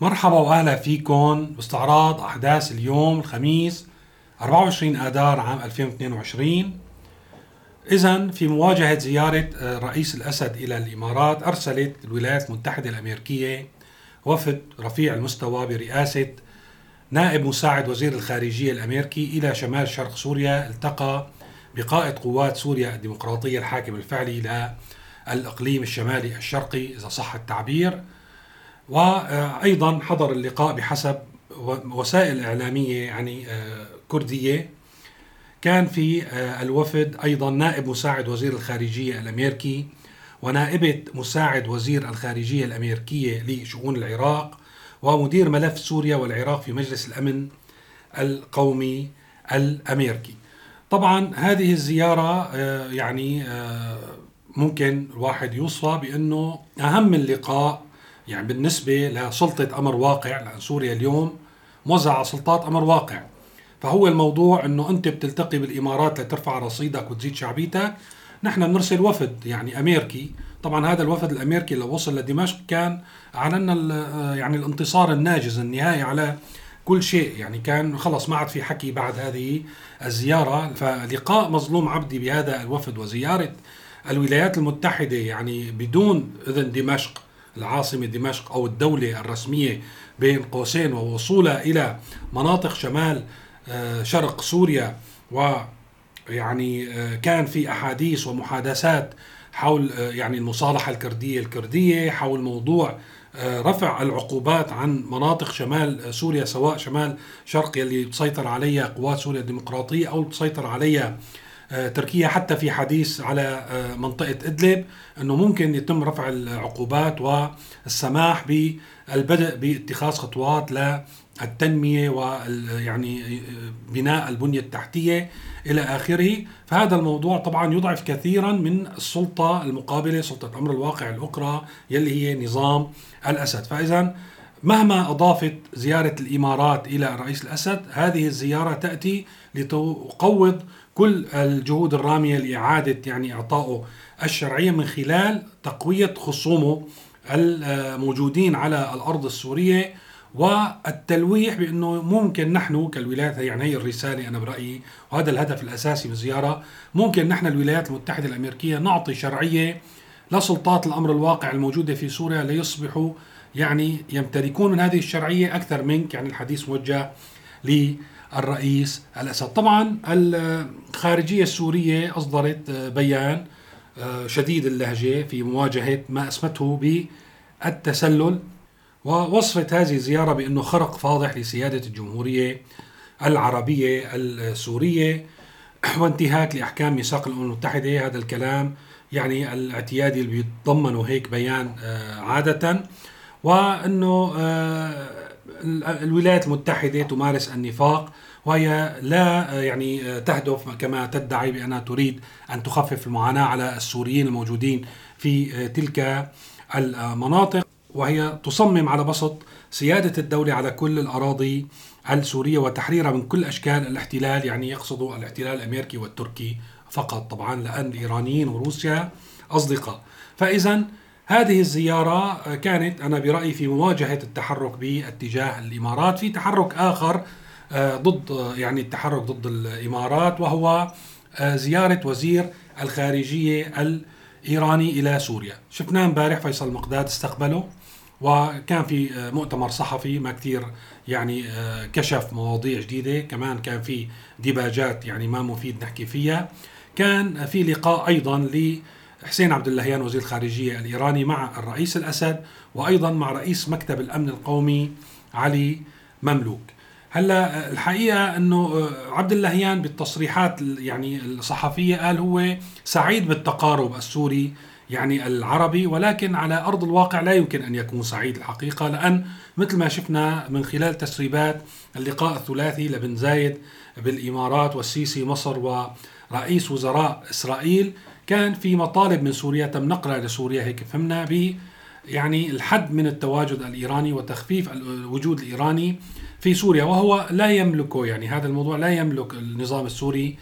مرحبا وأهلا فيكم باستعراض أحداث اليوم الخميس 24 آذار عام 2022 اذا في مواجهة زيارة رئيس الأسد إلى الإمارات أرسلت الولايات المتحدة الأمريكية وفد رفيع المستوى برئاسة نائب مساعد وزير الخارجية الأمريكي إلى شمال شرق سوريا التقى بقائد قوات سوريا الديمقراطية الحاكم الفعلي للاقليم الشمالي الشرقي إذا صح التعبير. وأيضا حضر اللقاء بحسب وسائل إعلامية يعني آه، كردية كان في آه، الوفد أيضا نائب مساعد وزير الخارجية الأمريكي ونائبة مساعد وزير الخارجية الأمريكية لشؤون العراق ومدير ملف سوريا والعراق في مجلس الأمن القومي الأمريكي. طبعا هذه الزيارة آه، يعني ممكن الواحد يوصى بأنه أهم اللقاء يعني بالنسبة لسلطة أمر واقع لأن سوريا اليوم موزعة سلطات أمر واقع. فهو الموضوع أنه أنت بتلتقي بالإمارات لترفع رصيدك وتزيد شعبيتك. نحن بنرسل وفد يعني أمريكي طبعا هذا الوفد الأمريكي لو وصل لدمشق كان أعلنا يعني الانتصار الناجز النهائي على كل شيء. يعني كان خلص ما عاد في حكي بعد هذه الزيارة. فلقاء مظلوم عبدي بهذا الوفد وزيارة الولايات المتحدة يعني بدون إذن دمشق العاصمة دمشق أو الدولة الرسمية بين قوسين ووصولها إلى مناطق شمال آه، شرق سوريا و يعني آه، كان في أحاديث ومحادثات حول آه، يعني المصالحة الكردية الكردية حول موضوع رفع العقوبات عن مناطق شمال سوريا سواء شمال شرق يلي تسيطر عليها قوات سوريا الديمقراطية أو تسيطر عليها تركيا حتى في حديث على آه، منطقة إدلب أنه ممكن يتم رفع العقوبات والسماح بالبدء باتخاذ خطوات للتنمية ويعني آه، بناء البنية التحتية إلى آخره. فهذا الموضوع طبعا يضعف كثيرا من السلطة المقابلة سلطة أمر الواقع الأخرى يلي هي نظام الأسد. فإذا مهما أضافت زيارة الإمارات إلى الرئيس الأسد هذه الزيارة تأتي لتقوض كل الجهود الرامية لإعادة يعني إعطائه الشرعية من خلال تقوية خصومه الموجودين على الأرض السورية والتلويح بأنه ممكن نحن كالولايات يعني هي الرسالة أنا برأيي وهذا الهدف الأساسي من الزياره ممكن نحن الولايات المتحدة الأمريكية نعطي شرعية لسلطات الأمر الواقع الموجودة في سوريا ليصبحوا يعني يمتلكون من هذه الشرعية أكثر منك يعني الحديث موجه الرئيس الأسد. طبعا الخارجية السورية أصدرت بيان آه، شديد اللهجة في مواجهة ما أسمته بالتسلل ووصفت هذه الزيارة بأنه خرق فاضح لسيادة الجمهورية العربية السورية وانتهاك لأحكام ميثاق الأمم المتحدة. هذا الكلام يعني الاعتيادي اللي بيتضمنه هيك بيان آه، عادة وأنه آه، الولايات المتحدة تمارس النفاق وهي لا يعني تهدف كما تدعي بأنها تريد أن تخفف المعاناة على السوريين الموجودين في تلك المناطق. وهي تصمم على بسط سيادة الدولة على كل الأراضي السورية وتحريرها من كل أشكال الاحتلال يعني يقصد الاحتلال الأمريكي والتركي فقط طبعا لأن الإيرانيين وروسيا أصدقاء. فإذا هذه الزيارة كانت أنا برأيي في مواجهة التحرك باتجاه الإمارات في تحرك آخر آه، ضد يعني التحرك ضد الإمارات وهو آه، زيارة وزير الخارجية الإيراني إلى سوريا. شفناه امبارح فيصل مقداد استقبله وكان في آه، مؤتمر صحفي ما كثير يعني كشف مواضيع جديدة. كمان كان في ديباجات يعني ما مفيد نحكي فيها. كان في لقاء أيضا ل حسين عبد اللهيان وزير الخارجية الإيراني مع الرئيس الأسد وأيضا مع رئيس مكتب الأمن القومي علي مملوك. هلا الحقيقة إنه عبد اللهيان بالتصريحات يعني الصحفية قال هو سعيد بالتقارب السوري يعني العربي ولكن على أرض الواقع لا يمكن أن يكون سعيد الحقيقة لأن مثل ما شفنا من خلال تسريبات اللقاء الثلاثي لبن زايد بالإمارات والسيسي مصر ورئيس وزراء إسرائيل كان في مطالب من سوريا تم نقلها لسوريا هيك فهمنا ب يعني الحد من التواجد الإيراني وتخفيف الوجود الإيراني في سوريا وهو لا يملكه يعني هذا الموضوع لا يملك النظام السوري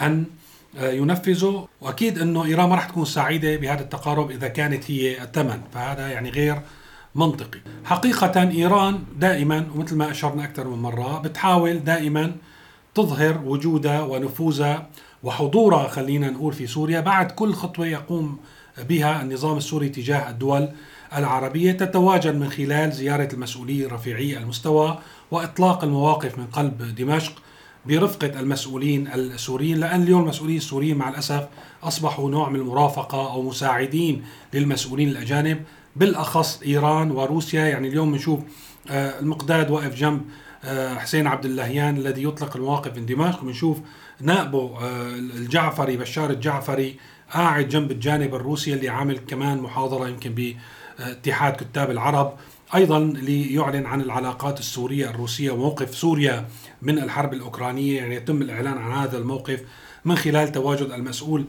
أن ينفذه. وأكيد إنه إيران ما راح تكون سعيدة بهذا التقارب إذا كانت هي الثمن فهذا يعني غير منطقي. حقيقة إيران دائما ومثل ما أشرنا أكثر من مرة بتحاول دائما تظهر وجودها ونفوذها وحضورها خلينا نقول في سوريا بعد كل خطوة يقوم بها النظام السوري تجاه الدول العربية تتواجد من خلال زيارة المسؤولين رفيعي المستوى وإطلاق المواقف من قلب دمشق برفقة المسؤولين السوريين لأن اليوم المسؤولين السوريين مع الأسف أصبحوا نوع من المرافقة أو مساعدين للمسؤولين الأجانب بالأخص إيران وروسيا. يعني اليوم بنشوف آه، المقداد واقف جنب حسين عبد اللهيان الذي يطلق المواقف من دمشق. بنشوف نائبه آه، الجعفري بشار الجعفري قاعد جنب الجانب الروسي اللي عامل كمان محاضرة يمكن باتحاد كتاب العرب. أيضا ليعلن عن العلاقات السورية الروسية وموقف سوريا من الحرب الأوكرانية. يعني يتم الإعلان عن هذا الموقف من خلال تواجد المسؤول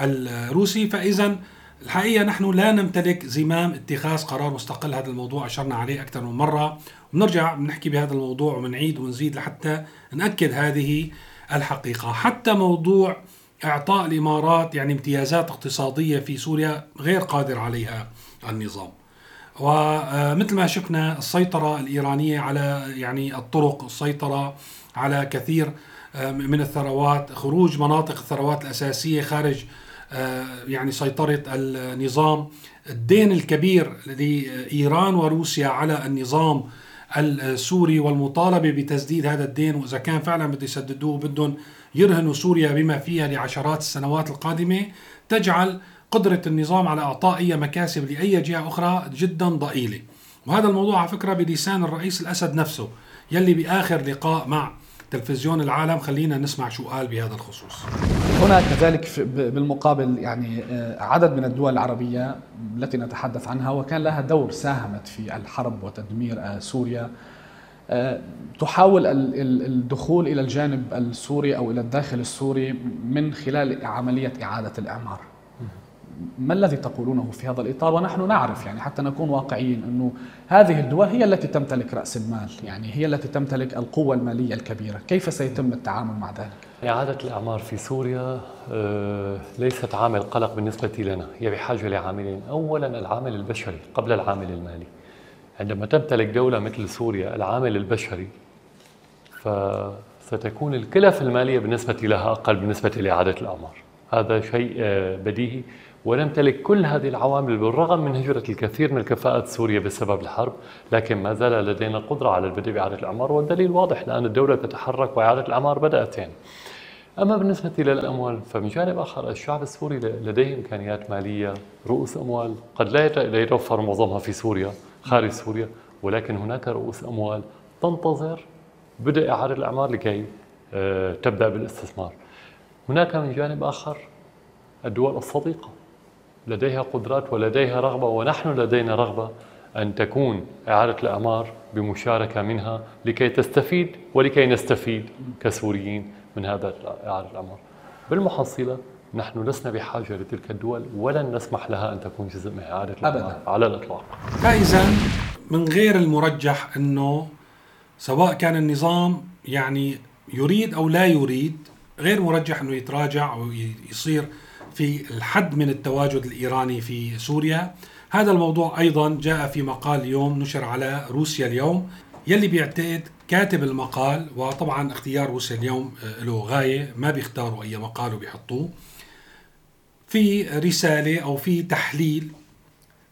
الروسي. فاذا الحقيقة نحن لا نمتلك زمام اتخاذ قرار مستقل هذا الموضوع أشرنا عليه أكثر من مرة. ونرجع بنحكي بهذا الموضوع وبنعيد ونزيد لحتى نأكد هذه الحقيقة. حتى موضوع إعطاء الإمارات يعني امتيازات اقتصادية في سوريا غير قادر عليها النظام. ومثل ما شفنا السيطرة الإيرانية على يعني الطرق السيطرة على كثير من الثروات خروج مناطق الثروات الأساسية خارج يعني سيطرة النظام الدين الكبير لإيران وروسيا على النظام السوري والمطالبة بتسديد هذا الدين وإذا كان فعلا بده يسددوه بدهم يرهنوا سوريا بما فيها لعشرات السنوات القادمة تجعل قدرة النظام على إعطاء أي مكاسب لأي جهة أخرى جدا ضئيلة. وهذا الموضوع على فكرة بلسان الرئيس الأسد نفسه يلي بآخر لقاء مع تلفزيون العالم خلينا نسمع شو قال بهذا الخصوص هنا كذلك بالمقابل يعني آه، عدد من الدول العربية التي نتحدث عنها وكان لها دور ساهمت في الحرب وتدمير آه، سوريا آه، تحاول الدخول إلى الجانب السوري أو إلى الداخل السوري من خلال عملية إعادة الإعمار. ما الذي تقولونه في هذا الإطار ونحن نعرف يعني حتى نكون واقعيين أنه هذه الدول هي التي تمتلك رأس المال يعني هي التي تمتلك القوة المالية الكبيرة. كيف سيتم التعامل مع ذلك؟ إعادة الأعمار في سوريا آه، ليست عامل قلق بالنسبة لنا هي بحاجة لعاملين. أولا العامل البشري قبل العامل المالي. عندما تمتلك دولة مثل سوريا العامل البشري فستكون الكلف المالية بالنسبة لها أقل بالنسبة لإعادة الأعمار. هذا شيء آه، بديهي. ونمتلك كل هذه العوامل بالرغم من هجرة الكثير من الكفاءات سوريا بسبب الحرب لكن ما زال لدينا القدرة على البدء بإعادة الأعمار والدليل واضح لأن الدولة تتحرك وإعادة الأعمار بدأت يعني. أما بالنسبة للأموال فمن جانب آخر الشعب السوري لديه إمكانيات مالية رؤوس أموال قد لا يتوفر معظمها في سوريا خارج سوريا ولكن هناك رؤوس أموال تنتظر بدء إعادة الأعمار لكي آه، تبدأ بالاستثمار هناك من جانب آخر الدول الصديقة لديها قدرات ولديها رغبة ونحن لدينا رغبة أن تكون إعادة الأعمار بمشاركة منها لكي تستفيد ولكي نستفيد كسوريين من هذا إعادة الأعمار بالمحصلة نحن لسنا بحاجة لتلك الدول ولن نسمح لها أن تكون جزء من إعادة الأعمار على الإطلاق. فإذا من غير المرجح أنه سواء كان النظام يعني يريد أو لا يريد غير مرجح أنه يتراجع أو يصير في الحد من التواجد الإيراني في سوريا. هذا الموضوع أيضا جاء في مقال اليوم نشر على روسيا اليوم يلي بيعتقد كاتب المقال وطبعا اختيار روسيا اليوم آه، له غاية ما بيختاروا أي مقال وبيحطوه. في رسالة أو في تحليل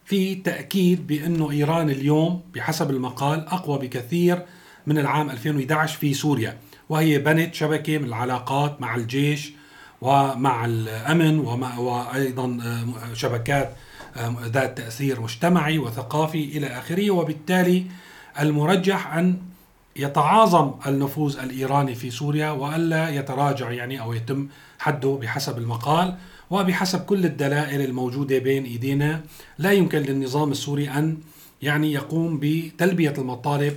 في تأكيد بأنه إيران اليوم بحسب المقال أقوى بكثير من العام 2011 في سوريا وهي بنت شبكة من العلاقات مع الجيش ومع الأمن ومع وأيضا آه، شبكات آه، ذات تأثير مجتمعي وثقافي إلى آخره. وبالتالي المرجح أن يتعاظم النفوذ الإيراني في سوريا وألا يتراجع يعني أو يتم حده بحسب المقال وبحسب كل الدلائل الموجودة بين إيدينا. لا يمكن للنظام السوري أن يعني يقوم بتلبية المطالب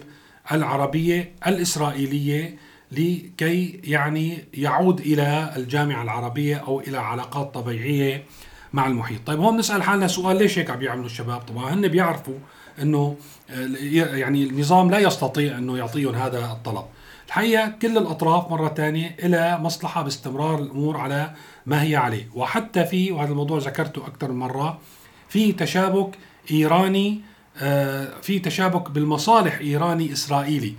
العربية الإسرائيلية لكي يعني يعود إلى الجامعة العربية أو إلى علاقات طبيعية مع المحيط، طيب هون نسال حالنا سؤال ليش هيك عم بيعملوا الشباب؟ طبعا هن بيعرفوا إنه آه، يعني النظام لا يستطيع إنه يعطيهم هذا الطلب. الحقيقة كل الأطراف مرة ثانية إلى مصلحة باستمرار الأمور على ما هي عليه، وحتى في وهذا الموضوع ذكرته أكثر من مرة في تشابك إيراني في تشابك بالمصالح إيراني إسرائيلي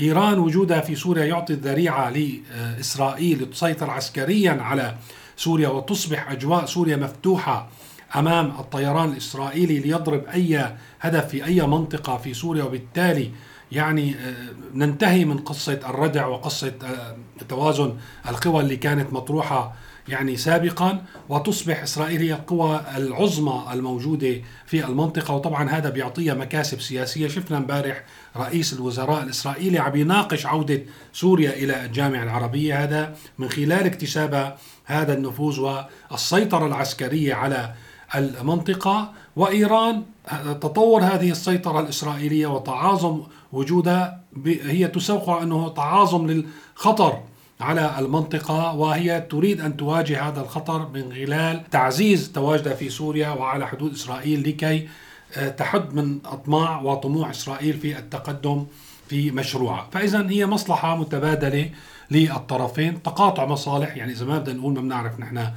إيران وجودها في سوريا يعطي الذريعة لإسرائيل لتسيطر عسكريا على سوريا وتصبح أجواء سوريا مفتوحة أمام الطيران الإسرائيلي ليضرب أي هدف في أي منطقة في سوريا. وبالتالي يعني آه، ننتهي من قصة الردع وقصة آه، توازن القوى اللي كانت مطروحة يعني سابقا وتصبح إسرائيل هي القوى العظمى الموجودة في المنطقة. وطبعا هذا بيعطيها مكاسب سياسية. شفنا امبارح رئيس الوزراء الإسرائيلي عم يناقش عودة سوريا إلى الجامعة العربية. هذا من خلال اكتسابها هذا النفوذ والسيطرة العسكرية على المنطقة. وإيران تطور هذه السيطرة الإسرائيلية وتعاظم وجودها هي تسوق إنه تعاظم للخطر على المنطقة وهي تريد أن تواجه هذا الخطر من خلال تعزيز تواجدها في سوريا وعلى حدود إسرائيل لكي آه، تحد من أطماع وطموح إسرائيل في التقدم في مشروعها فإذا هي مصلحة متبادلة للطرفين تقاطع مصالح يعني إذا ما بدنا نقول ما بنعرف نحن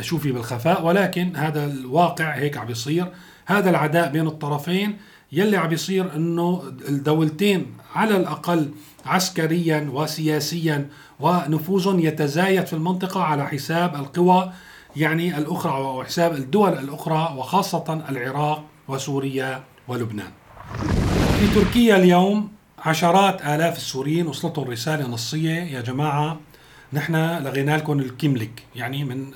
شو في بالخفاء ولكن هذا الواقع هيك عم بيصير. هذا العداء بين الطرفين يلي عم بيصير إنه الدولتين على الأقل عسكريا وسياسيا ونفوذ يتزايد في المنطقة على حساب القوى يعني الأخرى وحساب الدول الأخرى وخاصة العراق وسوريا ولبنان. في تركيا اليوم عشرات آلاف السوريين وصلتهم رسالة نصية يا جماعة نحن لغينا لكم الكملك يعني من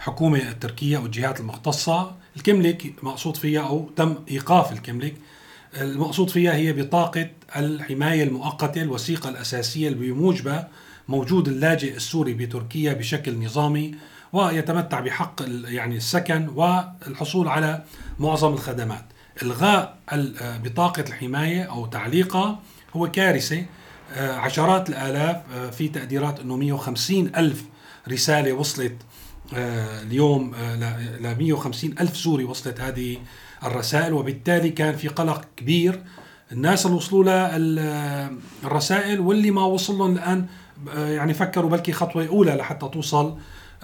الحكومة التركية والجهات المختصة. الكملك مقصود فيها أو تم إيقاف الكملك المقصود فيها هي بطاقة الحماية المؤقتة الوثيقة الأساسية اللي موجود اللاجئ السوري بتركيا بشكل نظامي ويتمتع بحق يعني السكن والحصول على معظم الخدمات. إلغاء بطاقة الحماية أو تعليقها هو كارثة. آه، عشرات الآلاف آه، في تقديرات أنه 150 ألف رسالة وصلت آه، اليوم ل 150 ألف سوري وصلت هذه الرسائل وبالتالي كان في قلق كبير. الناس اللي وصلوا لها الرسائل واللي ما وصل لهم الآن يعني فكروا بلكي خطوة أولى لحتى توصل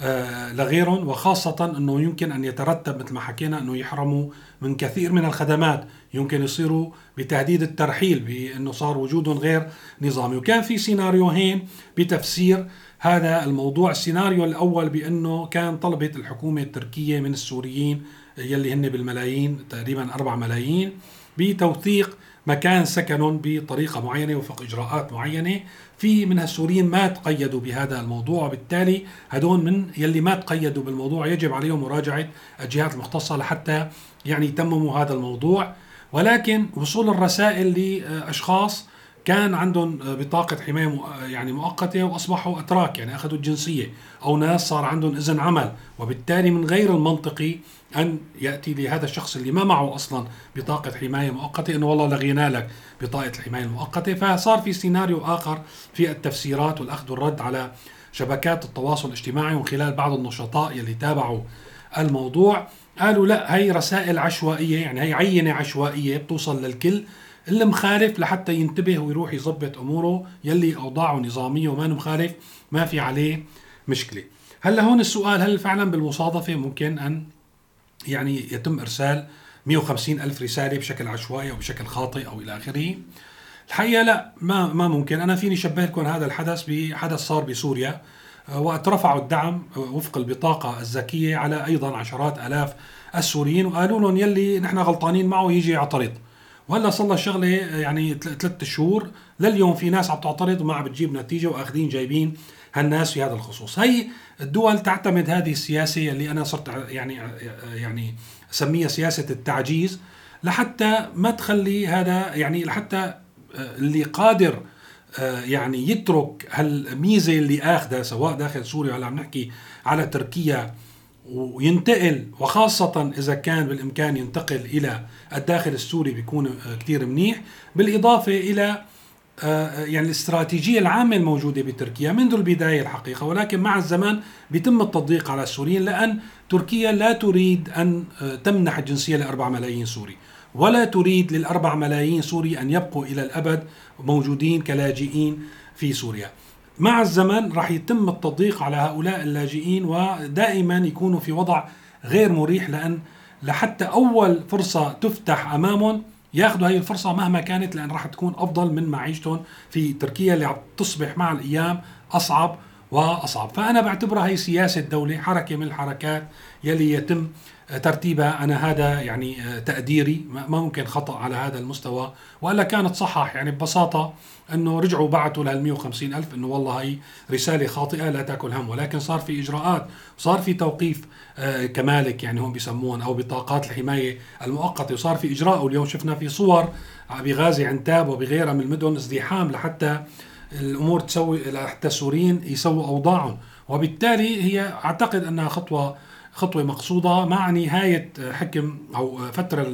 آه، لغيرهم. وخاصة أنه يمكن أن يترتب مثل ما حكينا أنه يحرموا من كثير من الخدمات. يمكن يصيروا بتهديد الترحيل بأنه صار وجودهم غير نظامي. وكان في سيناريوهين بتفسير هذا الموضوع. السيناريو الأول بأنه كان طلبت الحكومة التركية من السوريين يلي هن بالملايين تقريبا 4 ملايين بتوثيق مكان سكنهم بطريقة معينة وفق إجراءات معينة. في من السوريين ما تقيدوا بهذا الموضوع وبالتالي هدول من يلي ما تقيدوا بالموضوع يجب عليهم مراجعة الجهات المختصة لحتى يعني يتمموا هذا الموضوع. ولكن وصول الرسائل لأشخاص كان عندهم بطاقة حماية يعني مؤقتة وأصبحوا أتراك يعني أخذوا الجنسية. أو ناس صار عندهم إذن عمل. وبالتالي من غير المنطقي أن يأتي لهذا الشخص اللي ما معه أصلا بطاقة حماية مؤقتة إنه والله لغينا لك بطاقة الحماية المؤقتة. فصار في سيناريو آخر في التفسيرات والأخذ والرد على شبكات التواصل الاجتماعي ومن خلال بعض النشطاء يلي تابعوا الموضوع. قالوا لا هي رسائل عشوائية يعني هي عينة عشوائية بتوصل للكل. اللي مخالف لحتى ينتبه ويروح يظبط أموره يلي أوضاعه نظامية وما مخالف ما في عليه مشكلة. هلأ هون السؤال هل فعلا بالمصادفة ممكن أن يعني يتم إرسال 150 ألف رسالة بشكل عشوائي أو بشكل خاطئ أو إلى آخره؟ الحقيقة لا ما ما ممكن. أنا فيني شبه لكم هذا الحدث بحدث صار بسوريا وقت رفعوا الدعم وفق البطاقة الذكيه على أيضا عشرات آلاف السوريين وقالوا لهم يلي نحن غلطانين معه يجي يعترض. وهلا صار شغلة يعني ثلاث شهور. لليوم في ناس عم تعترض وما عم بتجيب نتيجة وأخذين جايبين هالناس في هذا الخصوص. هي الدول تعتمد هذه السياسة اللي أنا صرت يعني يعني أسميها سياسة التعجيز لحتى ما تخلي هذا يعني لحتى اللي قادر يعني يترك هالميزة اللي آخذها سواء داخل سوريا ولا عم نحكي على تركيا وينتقل وخاصة إذا كان بالإمكان ينتقل إلى الداخل السوري بيكون كتير منيح. بالإضافة إلى آه، يعني الاستراتيجية العامة الموجودة بتركيا منذ البداية الحقيقة ولكن مع الزمان بيتم التضييق على السوريين لأن تركيا لا تريد أن آه، تمنح الجنسية لأربع ملايين سوري ولا تريد للأربع ملايين سوري أن يبقوا إلى الأبد موجودين كلاجئين في سوريا. مع الزمن راح يتم التضييق على هؤلاء اللاجئين ودائما يكونوا في وضع غير مريح لأن لحتى أول فرصة تفتح أمامهم ياخذوا هي الفرصة مهما كانت لأن راح تكون أفضل من معيشتهم في تركيا اللي تصبح مع الأيام أصعب وأصعب. فأنا بعتبرها هي سياسة دولة حركة من الحركات يلي يتم ترتيبها. أنا هذا يعني آه، تقديري. ما ممكن خطأ على هذا المستوى. وإلا كانت صحح. يعني ببساطة إنه رجعوا بعثوا لل 150 ألف إنه والله هي رسالة خاطئة لا تأكل هم. ولكن صار في إجراءات. صار في توقيف آه، كمالك يعني هم بيسمون أو بطاقات الحماية المؤقتة. وصار في إجراء. واليوم شفنا في صور بغازي عنتاب وبغيرها من المدن ازدحام لحتى الأمور تسوي لحتى السوريين يسووا أوضاعهم. وبالتالي هي أعتقد أنها خطوة خطوة مقصودة مع نهاية حكم أو فترة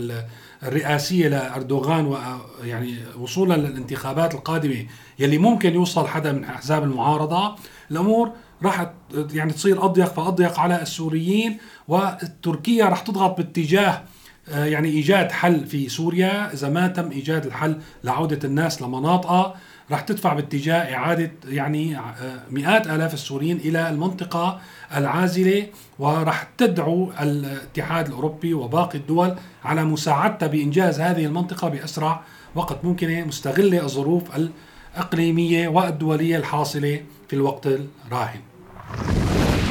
الرئاسية لأردوغان ويعني وصولا للانتخابات القادمة يلي ممكن يوصل حدا من أحزاب المعارضة. الأمور راح يعني تصير أضيق فأضيق على السوريين وتركيا راح تضغط باتجاه يعني إيجاد حل في سوريا. إذا ما تم إيجاد الحل لعودة الناس لمناطقها راح تدفع باتجاه إعادة يعني آه، مئات آلاف السوريين إلى المنطقة العازلة وراح تدعو الاتحاد الأوروبي وباقي الدول على مساعدتها بإنجاز هذه المنطقة بأسرع وقت ممكنة مستغلة الظروف الإقليمية والدولية الحاصلة في الوقت الراهن.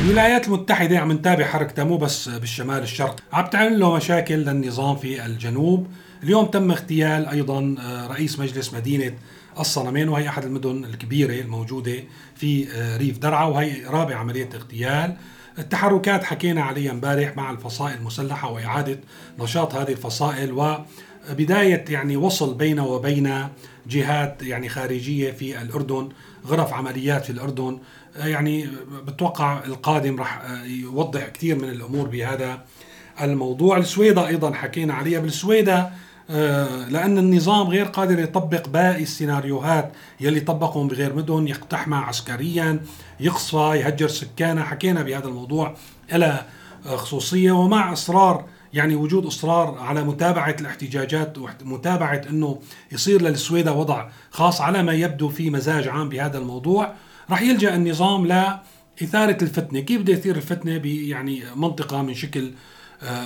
الولايات المتحدة عم نتابع حركتها مو بس بالشمال الشرق عم تعمل له مشاكل للنظام في الجنوب. اليوم تم اغتيال أيضا آه، رئيس مجلس مدينة الصنمين وهي أحد المدن الكبيرة الموجودة في آه، ريف درعا وهي رابع عملية اغتيال. التحركات حكينا عليها امبارح مع الفصائل المسلحة وإعادة نشاط هذه الفصائل وبداية يعني وصل بين وبين جهات يعني خارجية في الأردن غرف عمليات في الأردن. آه، يعني بتوقع القادم راح آه، يوضح كثير من الأمور بهذا الموضوع. السويدة أيضا حكينا عليها. بالسويدة لأن النظام غير قادر يطبق باقي السيناريوهات يلي طبقهم بغير مدن يقتحمها عسكريا يقصى يهجر سكانها حكينا بهذا الموضوع إلى خصوصية ومع إصرار يعني وجود إصرار على متابعة الاحتجاجات ومتابعه إنه يصير للسويدة وضع خاص على ما يبدو في مزاج عام بهذا الموضوع. راح يلجأ النظام لاثاره الفتنة، كيف بده يثير الفتنة؟ يعني منطقة من شكل آه،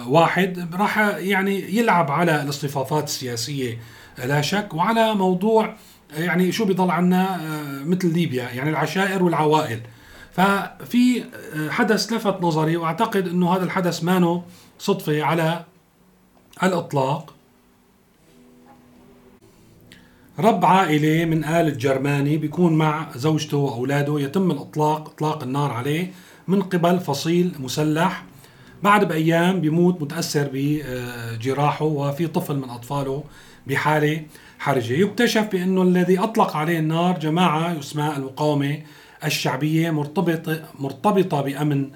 واحد راح يعني يلعب على الاصطفافات السياسية لا شك وعلى موضوع يعني شو بيضل عنا آه، مثل ليبيا يعني العشائر والعوائل. ففي آه، حدث لفت نظري وأعتقد إنه هذا الحدث مانو صدفة على الإطلاق. رب عائلة من آل الجرماني بيكون مع زوجته وأولاده يتم الإطلاق إطلاق النار عليه من قبل فصيل مسلح. بعد بأيام بيموت متأثر بجراحه وفي طفل من أطفاله بحالة حرجة. يكتشف بأنه الذي أطلق عليه النار جماعة اسمها المقاومة الشعبية مرتبطه مرتبطة بأمن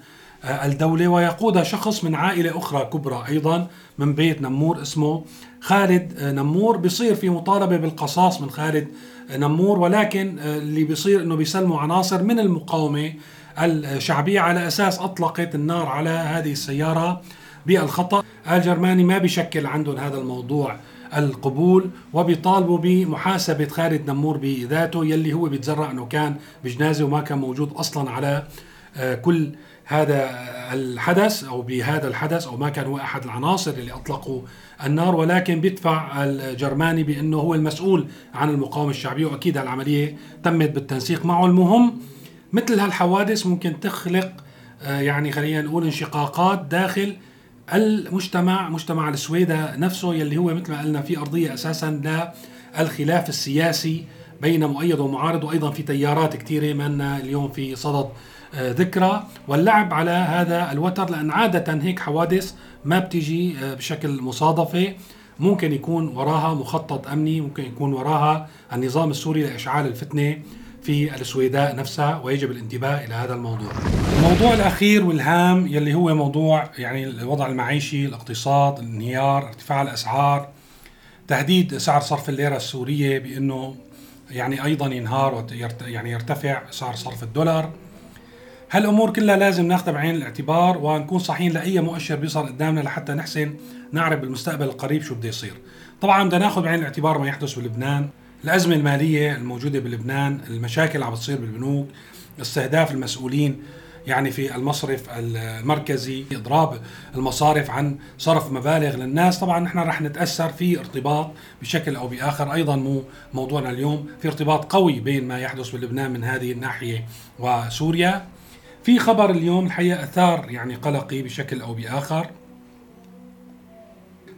آه، الدولة ويقودها شخص من عائلة أخرى كبرى أيضا من بيت نمور اسمه خالد آه، نمور. بيصير في مطالبة بالقصاص من خالد آه، نمور ولكن اللي بيصير إنه بيسلموا عناصر من المقاومة الشعبية على أساس أطلقت النار على هذه السيارة بالخطأ. الجرماني ما بيشكل عندهم هذا الموضوع القبول وبيطالبوا بمحاسبة خالد نمور بذاته يلي هو بيتزرع أنه كان بجنازة وما كان موجود أصلا على آه، كل هذا الحدث أو بهذا الحدث أو ما كان هو أحد العناصر اللي أطلقوا النار. ولكن بيدفع الجرماني بأنه هو المسؤول عن المقاومة الشعبية وأكيد العملية تمت بالتنسيق. معه المهم مثل هالحوادث ممكن تخلق آه، يعني خلينا نقول انشقاقات داخل المجتمع مجتمع السويدة نفسه يلي هو مثل ما قلنا في أرضية أساسا للخلاف السياسي بين مؤيد ومعارض وأيضا في تيارات كثيرة ما اليوم في صدد آه، ذكرى. واللعب على هذا الوتر لأن عادة هيك حوادث ما بتيجي آه، بشكل مصادفة. ممكن يكون وراها مخطط أمني ممكن يكون وراها النظام السوري لإشعال الفتنة. في السويداء نفسها ويجب الانتباه إلى هذا الموضوع. الموضوع الأخير والهام يلي هو موضوع يعني الوضع المعيشي، الاقتصاد، الانهيار، ارتفاع الأسعار، تهديد سعر صرف الليرة السورية بأنه يعني أيضا ينهار يعني يرتفع سعر صرف الدولار. هالأمور كلها لازم ناخذها بعين الاعتبار ونكون صحيين لأي مؤشر بيظهر قدامنا لحتى نحسن نعرف بالمستقبل القريب شو بده يصير. طبعا بدنا ناخذ بعين الاعتبار ما يحدث بلبنان الأزمة المالية الموجودة بلبنان المشاكل اللي عم بتصير بالبنوك استهداف المسؤولين يعني في المصرف المركزي إضراب المصارف عن صرف مبالغ للناس. طبعا نحن رح نتأثر في ارتباط بشكل أو بآخر أيضا مو موضوعنا اليوم في ارتباط قوي بين ما يحدث بلبنان من هذه الناحية وسوريا. في خبر اليوم الحقيقة أثار يعني قلقي بشكل أو بآخر.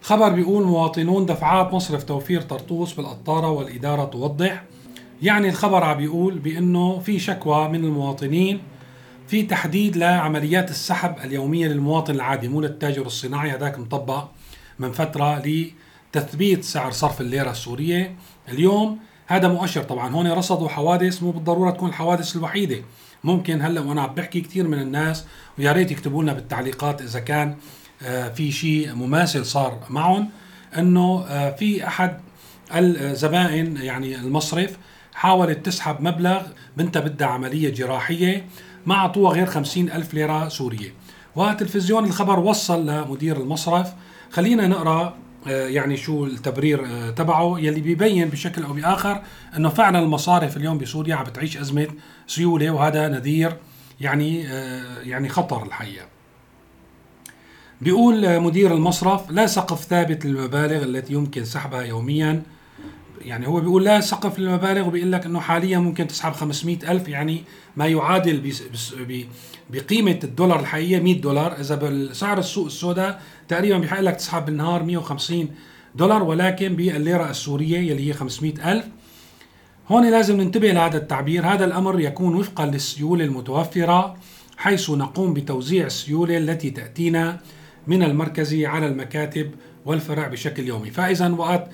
خبر بيقول مواطنون دفعات مصرف توفير طرطوس بالقطارة والإدارة توضح. يعني الخبر عم بيقول بأنه في شكوى من المواطنين في تحديد لعمليات السحب اليومية للمواطن العادي مو للتاجر الصناعي. هذاك مطبق من فترة لتثبيت سعر صرف الليرة السورية. اليوم هذا مؤشر. طبعا هون رصدوا حوادث مو بالضرورة تكون الحوادث الوحيدة. ممكن هلأ وأنا عم بحكي كثير من الناس ويا ريت يكتبوا لنا بالتعليقات إذا كان في شيء مماثل صار معهم إنه آه، في أحد الزبائن يعني المصرف حاولت تسحب مبلغ بنتها بدها عملية جراحية ما أعطوها غير خمسين ألف ليرة سورية وتلفزيون الخبر وصل لمدير المصرف خلينا نقرأ آه، يعني شو التبرير آه، تبعه يلي بيبين بشكل أو بآخر إنه فعلا المصارف اليوم بسوريا عم بتعيش أزمة سيولة وهذا نذير يعني آه، يعني خطر الحقيقة. بيقول مدير المصرف لا سقف ثابت للمبالغ التي يمكن سحبها يوميا. يعني هو بيقول لا سقف للمبالغ وبيقول لك إنه حاليا ممكن تسحب 500 ألف يعني ما يعادل بقيمة الدولار الحقيقية 100 دولار. إذا بسعر السوق السوداء تقريبا بيحق لك تسحب بالنهار 150 دولار ولكن بالليرة السورية يلي هي 500 ألف. هون لازم ننتبه لهذا التعبير. هذا الأمر يكون وفقا للسيولة المتوفرة حيث نقوم بتوزيع السيولة التي تأتينا من المركزي على المكاتب والفرع بشكل يومي. فإذا وقت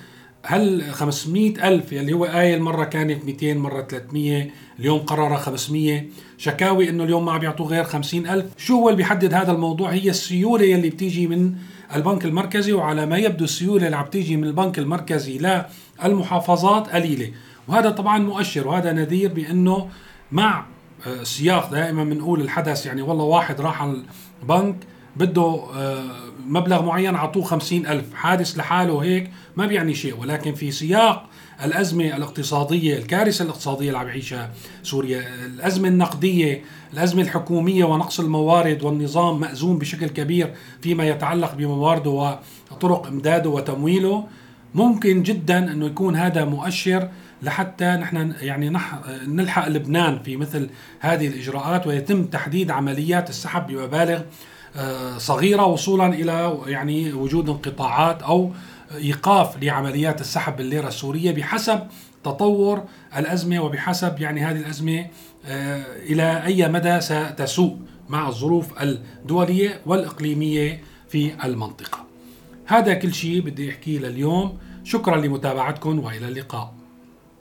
هل 500 ألف يلي هو قايل مرة كانت 200 مرة 300 اليوم قرر 500 شكاوي إنه اليوم ما عم يعطوه غير 50 ألف. شو هو اللي بيحدد هذا الموضوع؟ هي السيولة يلي بتيجي من البنك المركزي وعلى ما يبدو السيولة اللي عم تيجي من البنك المركزي للمحافظات قليلة. وهذا طبعا مؤشر وهذا نذير بأنه مع آه، سياق دائما بنقول الحدث يعني والله واحد راح على البنك بده آه، مبلغ معين اعطوه خمسين ألف. حادث لحاله هيك ما بيعني شيء ولكن في سياق الأزمة الاقتصادية الكارثة الاقتصادية اللي عم يعيشها سوريا الأزمة النقدية الأزمة الحكومية ونقص الموارد والنظام مأزوم بشكل كبير فيما يتعلق بموارده وطرق إمداده وتمويله ممكن جدا أنه يكون هذا مؤشر لحتى نحن يعني نح نلحق لبنان في مثل هذه الإجراءات ويتم تحديد عمليات السحب بمبالغ صغيرة وصولا إلى يعني وجود انقطاعات أو إيقاف لعمليات السحب بالليرة السورية بحسب تطور الأزمة وبحسب يعني هذه الأزمة آه، إلى أي مدى ستسوء مع الظروف الدولية والإقليمية في المنطقة. هذا كل شيء بدي أحكيه لليوم. شكرا لمتابعتكم وإلى اللقاء.